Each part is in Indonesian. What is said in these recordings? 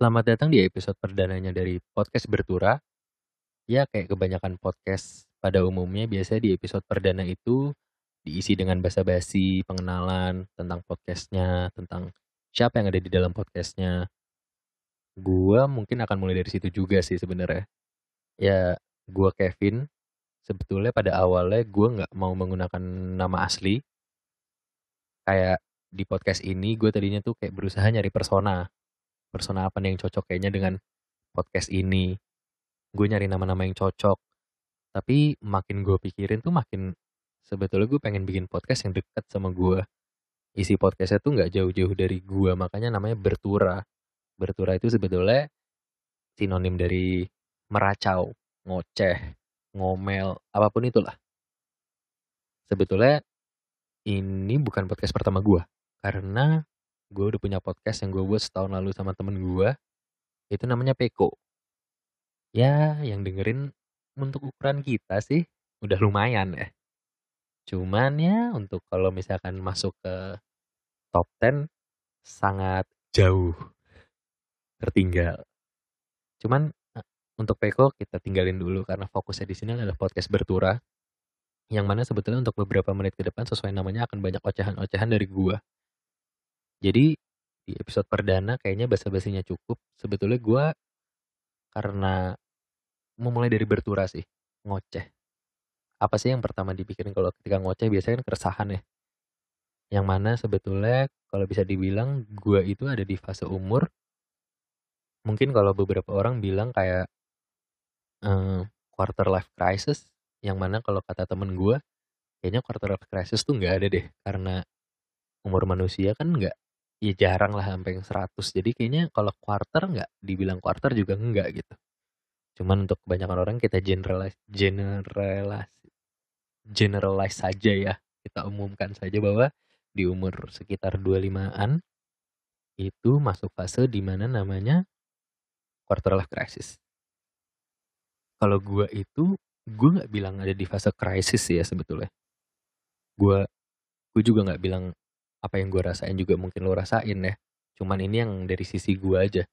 Selamat datang di episode perdananya dari podcast Bertura. Ya, kayak kebanyakan podcast pada umumnya biasanya di episode perdana itu diisi dengan basa-basi, pengenalan tentang podcastnya, tentang siapa yang ada di dalam podcastnya. Gua mungkin akan mulai dari situ juga sih sebenarnya. Ya, gua Kevin. Sebetulnya pada awalnya gua nggak mau menggunakan nama asli. Kayak di podcast ini gue tadinya tuh kayak berusaha nyari persona. Persona apa nih yang cocok kayaknya dengan podcast ini. Gue nyari nama-nama yang cocok. Tapi makin gue pikirin tuh makin sebetulnya gue pengen bikin podcast yang dekat sama gue. Isi podcastnya tuh nggak jauh-jauh dari gue, makanya namanya Bertura. Bertura itu sebetulnya sinonim dari meracau, ngoceh, ngomel, apa pun itulah. Sebetulnya ini bukan podcast pertama gue, karena gue udah punya podcast yang gue buat setahun lalu sama temen gue, itu namanya Peko. Ya, yang dengerin untuk ukuran kita sih udah lumayan ya. Cuman ya untuk kalau misalkan masuk ke top 10 sangat jauh tertinggal. Cuman eh, untuk Peko kita tinggalin dulu karena fokusnya di sini adalah podcast bertura yang mana sebetulnya untuk beberapa menit ke depan sesuai namanya akan banyak ocehan-ocehan dari gua. Jadi di episode perdana kayaknya basa-basinya cukup. Sebetulnya gua karena memulai dari bertura sih, ngoceh. Apa sih yang pertama dipikirin kalau ketika ngoceh biasanya kan keresahan ya. Yang mana sebetulnya kalau bisa dibilang gua itu ada di fase umur mungkin kalau beberapa orang bilang kayak eh, quarter life crisis yang mana kalau kata temen gua kayaknya quarter life crisis tuh nggak ada deh karena umur manusia kan nggak ya jarang lah sampai yang 100 jadi kayaknya kalau quarter nggak dibilang quarter juga enggak gitu cuman untuk kebanyakan orang kita generalize generalize generalize saja ya kita umumkan saja bahwa di umur sekitar 25-an itu masuk fase di mana namanya quarter life crisis. Kalau gua itu, gue nggak bilang ada di fase krisis ya sebetulnya. Gua, gue juga nggak bilang apa yang gue rasain juga mungkin lo rasain ya. Cuman ini yang dari sisi gua aja.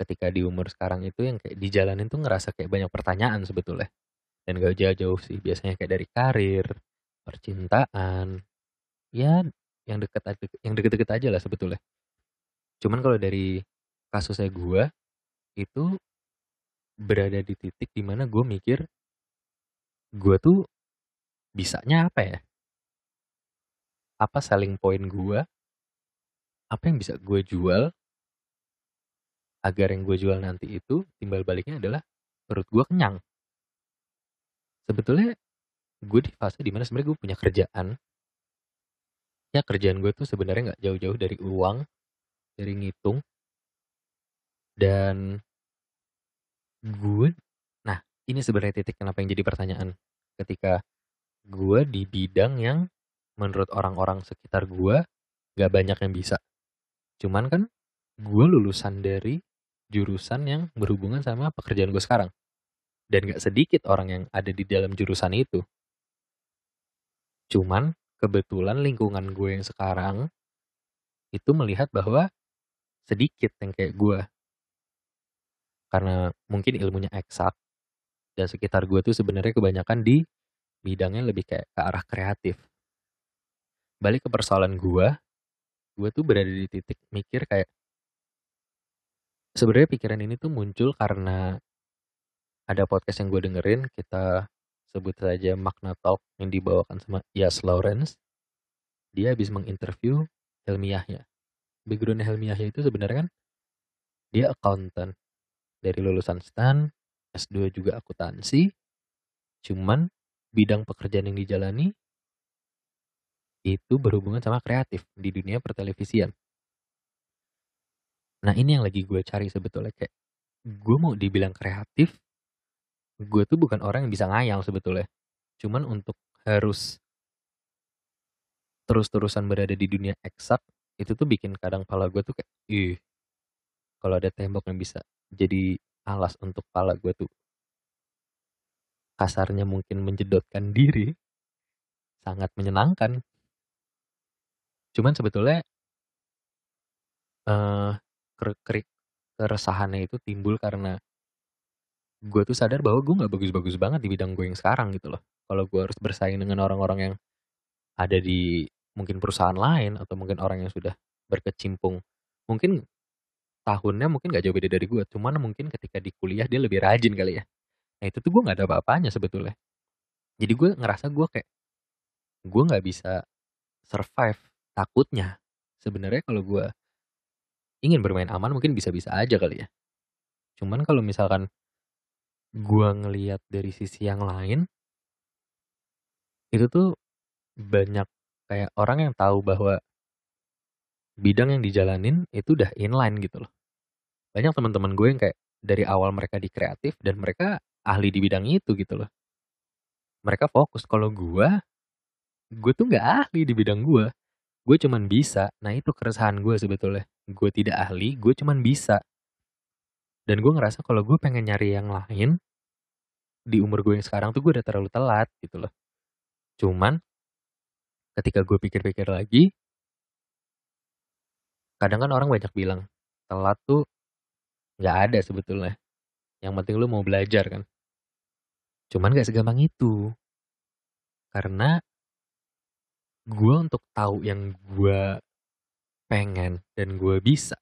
Ketika di umur sekarang itu yang kayak di jalanin tuh ngerasa kayak banyak pertanyaan sebetulnya. Dan gak jauh-jauh sih. Biasanya kayak dari karir, percintaan, ya yang deket yang deket-deket aja lah sebetulnya. Cuman kalau dari kasusnya gua itu berada di titik di mana gue mikir gue tuh bisanya apa ya? Apa selling point gue? Apa yang bisa gue jual agar yang gue jual nanti itu timbal baliknya adalah perut gue kenyang. Sebetulnya gue di fase di mana sebenarnya gue punya kerjaan. Ya kerjaan gue tuh sebenarnya nggak jauh-jauh dari uang, dari ngitung, dan gue nah ini sebenarnya titik kenapa yang jadi pertanyaan ketika gue di bidang yang menurut orang-orang sekitar gue gak banyak yang bisa. Cuman kan gue lulusan dari jurusan yang berhubungan sama pekerjaan gue sekarang. Dan gak sedikit orang yang ada di dalam jurusan itu. Cuman kebetulan lingkungan gue yang sekarang itu melihat bahwa sedikit yang kayak gue karena mungkin ilmunya eksak dan sekitar gue tuh sebenarnya kebanyakan di bidangnya lebih kayak ke arah kreatif. Balik ke persoalan gue, gue tuh berada di titik mikir kayak sebenarnya pikiran ini tuh muncul karena ada podcast yang gue dengerin, kita sebut saja Makna Talk yang dibawakan sama Yas Lawrence. Dia habis menginterview Helmi Yahya. Background Helmi Yahya itu sebenarnya kan dia accountant dari lulusan STAN, S2 juga akuntansi, cuman bidang pekerjaan yang dijalani itu berhubungan sama kreatif di dunia pertelevisian. Nah ini yang lagi gue cari sebetulnya kayak gue mau dibilang kreatif, gue tuh bukan orang yang bisa ngayal sebetulnya. Cuman untuk harus terus-terusan berada di dunia eksak itu tuh bikin kadang pala gue tuh kayak, ih, kalau ada tembok yang bisa jadi alas untuk pala gue tuh kasarnya mungkin menjedotkan diri sangat menyenangkan cuman sebetulnya eh keresahannya itu timbul karena gue tuh sadar bahwa gue nggak bagus-bagus banget di bidang gue yang sekarang gitu loh. Kalau gue harus bersaing dengan orang-orang yang ada di mungkin perusahaan lain atau mungkin orang yang sudah berkecimpung, mungkin tahunnya mungkin nggak jauh beda dari gue, cuman mungkin ketika di kuliah dia lebih rajin kali ya. Nah itu tuh gue nggak ada apa-apanya sebetulnya. Jadi gue ngerasa gue kayak gue nggak bisa survive takutnya. Sebenarnya kalau gue ingin bermain aman mungkin bisa-bisa aja kali ya. Cuman kalau misalkan gue ngelihat dari sisi yang lain, itu tuh banyak kayak orang yang tahu bahwa bidang yang dijalanin itu udah inline gitu loh. Banyak teman-teman gue yang kayak dari awal mereka di kreatif dan mereka ahli di bidang itu gitu loh. Mereka fokus kalau gue, gue tuh nggak ahli di bidang gue. Gue cuman bisa. Nah itu keresahan gue sebetulnya. Gue tidak ahli, gue cuman bisa. Dan gue ngerasa kalau gue pengen nyari yang lain, di umur gue yang sekarang tuh gue udah terlalu telat gitu loh. Cuman ketika gue pikir-pikir lagi, kadang kan orang banyak bilang telat tuh nggak ada sebetulnya. Yang penting lu mau belajar kan. Cuman gak segampang itu. Karena gue untuk tahu yang gue pengen dan gue bisa,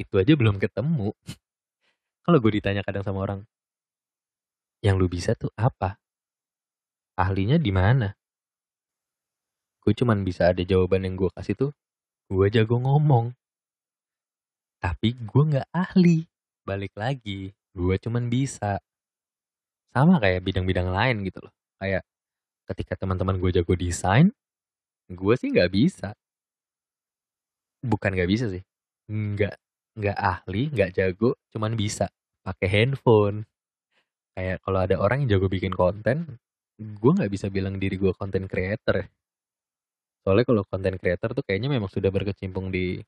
itu aja belum ketemu. Kalau gue ditanya kadang sama orang, yang lu bisa tuh apa? Ahlinya di mana? Gue cuman bisa ada jawaban yang gue kasih tuh, gue jago ngomong. Tapi gue nggak ahli. Balik lagi, gue cuman bisa. Sama kayak bidang-bidang lain gitu loh. Kayak ketika teman-teman gue jago desain, gue sih nggak bisa. Bukan nggak bisa sih. Nggak nggak ahli, nggak jago, cuman bisa pakai handphone. Kayak kalau ada orang yang jago bikin konten, gue nggak bisa bilang diri gue konten creator ya. Soalnya kalau konten creator tuh kayaknya memang sudah berkecimpung di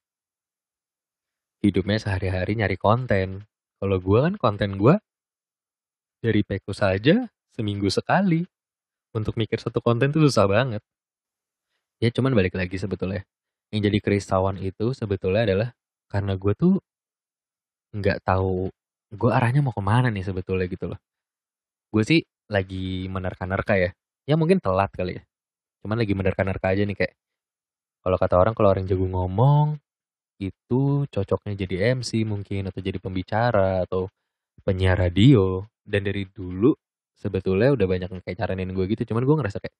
hidupnya sehari-hari nyari konten. Kalau gue kan konten gue dari Peku saja seminggu sekali. Untuk mikir satu konten tuh susah banget. Ya cuman balik lagi sebetulnya. Yang jadi kerisauan itu sebetulnya adalah karena gue tuh nggak tahu gue arahnya mau ke mana nih sebetulnya gitu loh. Gue sih lagi menerka-nerka ya. Ya mungkin telat kali ya. Cuman lagi menerka-nerka aja nih kayak kalau kata orang kalau orang jago ngomong itu cocoknya jadi MC mungkin atau jadi pembicara atau penyiar radio dan dari dulu sebetulnya udah banyak yang kayak caranin gue gitu cuman gue ngerasa kayak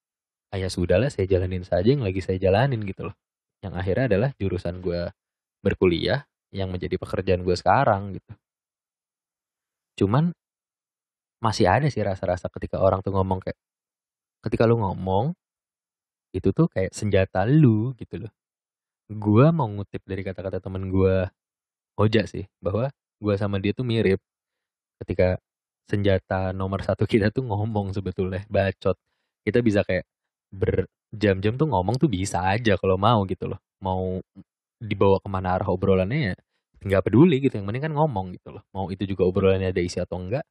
ah ya sudahlah saya jalanin saja yang lagi saya jalanin gitu loh. Yang akhirnya adalah jurusan gue berkuliah yang menjadi pekerjaan gue sekarang gitu. Cuman masih ada sih rasa-rasa ketika orang tuh ngomong kayak ketika lu ngomong itu tuh kayak senjata lu gitu loh. Gue mau ngutip dari kata-kata temen gue Oja sih bahwa gue sama dia tuh mirip ketika senjata nomor satu kita tuh ngomong sebetulnya bacot. Kita bisa kayak berjam-jam tuh ngomong tuh bisa aja kalau mau gitu loh. Mau dibawa ke mana arah obrolannya ya nggak peduli gitu yang penting kan ngomong gitu loh. Mau itu juga obrolannya ada isi atau enggak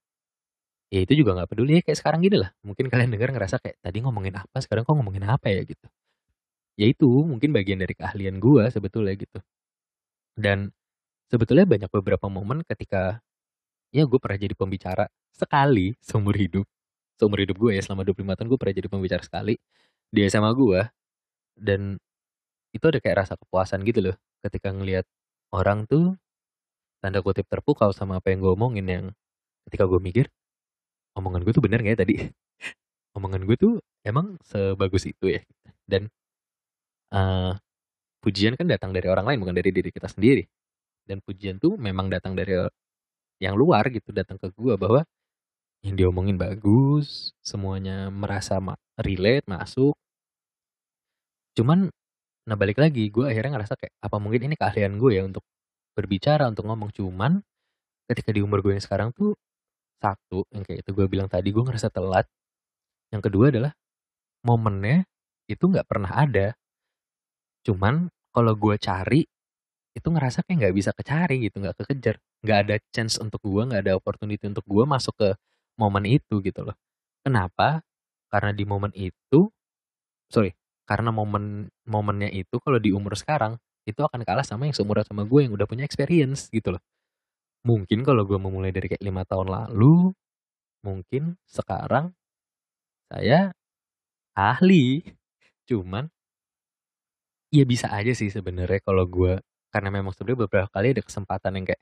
ya itu juga nggak peduli. Ya kayak sekarang gini lah mungkin kalian dengar ngerasa kayak tadi ngomongin apa sekarang kok ngomongin apa ya? gitu. Ya itu mungkin bagian dari keahlian gue sebetulnya gitu. Dan sebetulnya banyak beberapa momen ketika ya gue pernah jadi pembicara sekali seumur hidup. Seumur hidup gue ya selama 25 tahun gue pernah jadi pembicara sekali di SMA gue dan itu ada kayak rasa kepuasan gitu loh ketika ngelihat orang tuh tanda kutip terpukau sama apa yang gue omongin yang ketika gue mikir omongan gue tuh bener gak ya tadi? Omongan gue tuh emang sebagus itu ya. Dan uh, pujian kan datang dari orang lain bukan dari diri kita sendiri. Dan pujian tuh memang datang dari yang luar gitu datang ke gue bahwa yang diomongin bagus semuanya merasa ma relate masuk. Cuman nah balik lagi gue akhirnya ngerasa kayak apa mungkin ini keahlian gue ya untuk berbicara untuk ngomong. Cuman ketika di umur gue yang sekarang tuh satu yang kayak itu gue bilang tadi gue ngerasa telat. Yang kedua adalah momennya itu nggak pernah ada. Cuman kalau gue cari, itu ngerasa kayak nggak bisa kecari gitu, nggak kekejar. Nggak ada chance untuk gue, nggak ada opportunity untuk gue masuk ke momen itu gitu loh. Kenapa? Karena di momen itu, sorry, karena momen momennya itu kalau di umur sekarang, itu akan kalah sama yang seumuran sama gue yang udah punya experience gitu loh. Mungkin kalau gue memulai dari kayak 5 tahun lalu, mungkin sekarang saya ahli. Cuman ya bisa aja sih sebenarnya kalau gue karena memang sebenarnya beberapa kali ada kesempatan yang kayak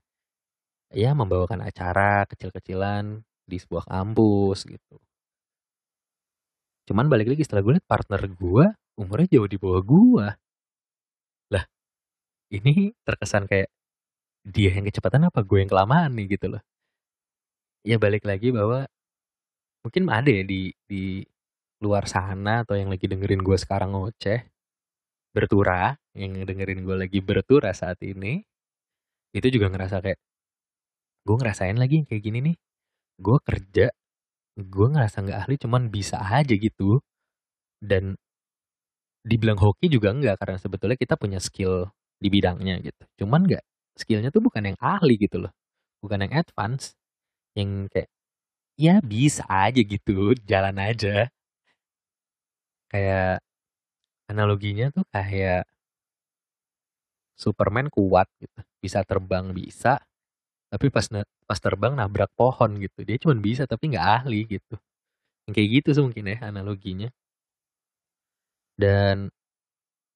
ya membawakan acara kecil-kecilan di sebuah kampus gitu. Cuman balik lagi setelah gue liat partner gue umurnya jauh di bawah gue. Lah, ini terkesan kayak dia yang kecepatan apa gue yang kelamaan nih gitu loh. Ya balik lagi bahwa mungkin ada ya di di luar sana atau yang lagi dengerin gue sekarang ngoceh bertura yang dengerin gue lagi bertura saat ini itu juga ngerasa kayak gue ngerasain lagi kayak gini nih gue kerja gue ngerasa nggak ahli cuman bisa aja gitu. Dan dibilang hoki juga enggak karena sebetulnya kita punya skill di bidangnya gitu. Cuman nggak skillnya tuh bukan yang ahli gitu loh. Bukan yang advance yang kayak ya bisa aja gitu jalan aja. Kayak analoginya tuh kayak Superman kuat gitu bisa terbang bisa tapi pas pas terbang nabrak pohon gitu. Dia cuma bisa tapi nggak ahli gitu. Yang kayak gitu sih mungkin ya analoginya. Dan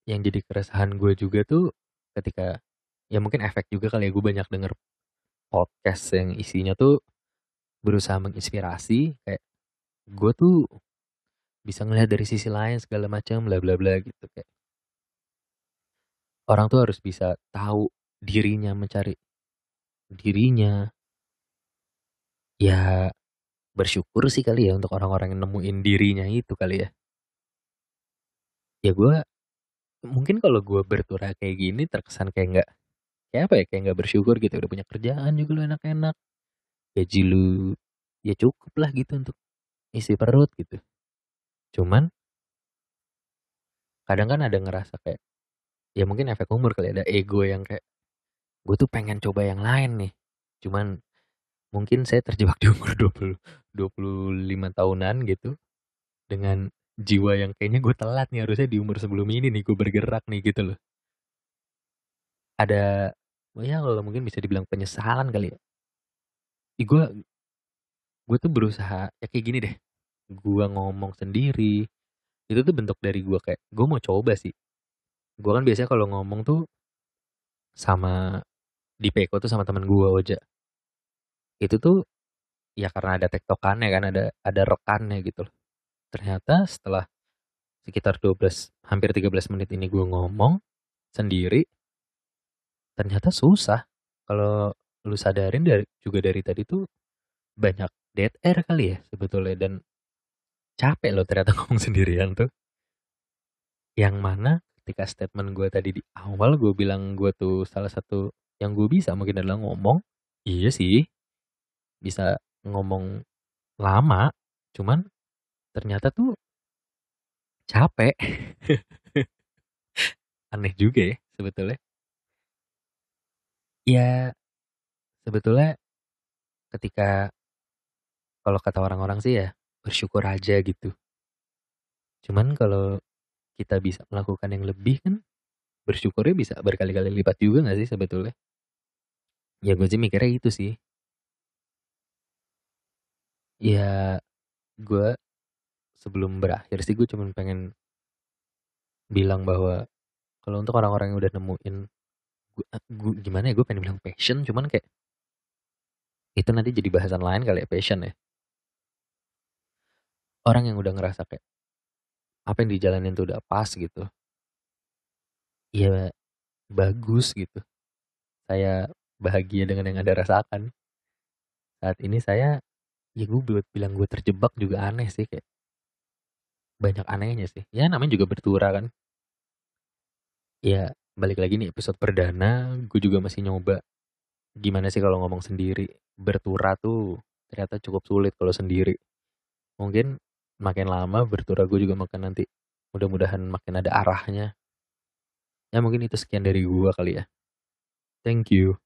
yang jadi keresahan gue juga tuh ketika ya mungkin efek juga kali ya gue banyak denger podcast yang isinya tuh berusaha menginspirasi kayak gue tuh bisa ngelihat dari sisi lain segala macam bla bla bla gitu kayak orang tuh harus bisa tahu dirinya mencari dirinya. Ya bersyukur sih kali ya untuk orang-orang yang nemuin dirinya itu kali ya. Ya gue mungkin kalau gue bertura kayak gini terkesan kayak nggak kayak apa ya kayak nggak bersyukur gitu. Udah punya kerjaan juga lu enak-enak. Gaji lu ya cukup lah gitu untuk isi perut gitu. Cuman kadang kan ada ngerasa kayak ya mungkin efek umur kali ada ego yang kayak gue tuh pengen coba yang lain nih. Cuman mungkin saya terjebak di umur 20 25 tahunan gitu dengan jiwa yang kayaknya gue telat nih harusnya di umur sebelum ini nih gue bergerak nih gitu loh. Ada ya kalau mungkin bisa dibilang penyesalan kali ya. Gue gue tuh berusaha ya kayak gini deh. Gue ngomong sendiri itu tuh bentuk dari gue kayak gue mau coba sih. Gue kan biasanya kalau ngomong tuh sama di Peko tuh sama teman gue Oja. Itu tuh ya karena ada tektokannya kan ada ada rekannya gitu loh. Ternyata setelah sekitar 12 hampir 13 menit ini gue ngomong sendiri ternyata susah. Kalau lu sadarin dari juga dari tadi tuh banyak dead air kali ya sebetulnya dan capek loh ternyata ngomong sendirian tuh. Yang mana ketika statement gue tadi di awal gue bilang gue tuh salah satu yang gue bisa mungkin adalah ngomong iya sih bisa ngomong lama cuman ternyata tuh capek. Aneh juga ya sebetulnya. Ya sebetulnya ketika kalau kata orang-orang sih ya bersyukur aja gitu. Cuman kalau kita bisa melakukan yang lebih kan bersyukurnya bisa berkali-kali lipat juga gak sih sebetulnya ya gue sih mikirnya itu sih. Ya gue sebelum berakhir sih gue cuma pengen bilang bahwa kalau untuk orang-orang yang udah nemuin gue, gue gimana ya gue pengen bilang passion cuman kayak itu nanti jadi bahasan lain kali ya passion ya. Orang yang udah ngerasa kayak apa yang dijalanin tuh udah pas gitu. Ya bagus gitu. Saya bahagia dengan yang anda rasakan. Saat ini saya ya gue buat bilang gue terjebak juga aneh sih kayak banyak anehnya sih. Ya namanya juga bertura kan. Ya balik lagi nih episode perdana gue juga masih nyoba gimana sih kalau ngomong sendiri. Bertura tuh ternyata cukup sulit kalau sendiri. Mungkin makin lama bertura gue juga makin nanti mudah-mudahan makin ada arahnya. Ya mungkin itu sekian dari gue kali ya. Thank you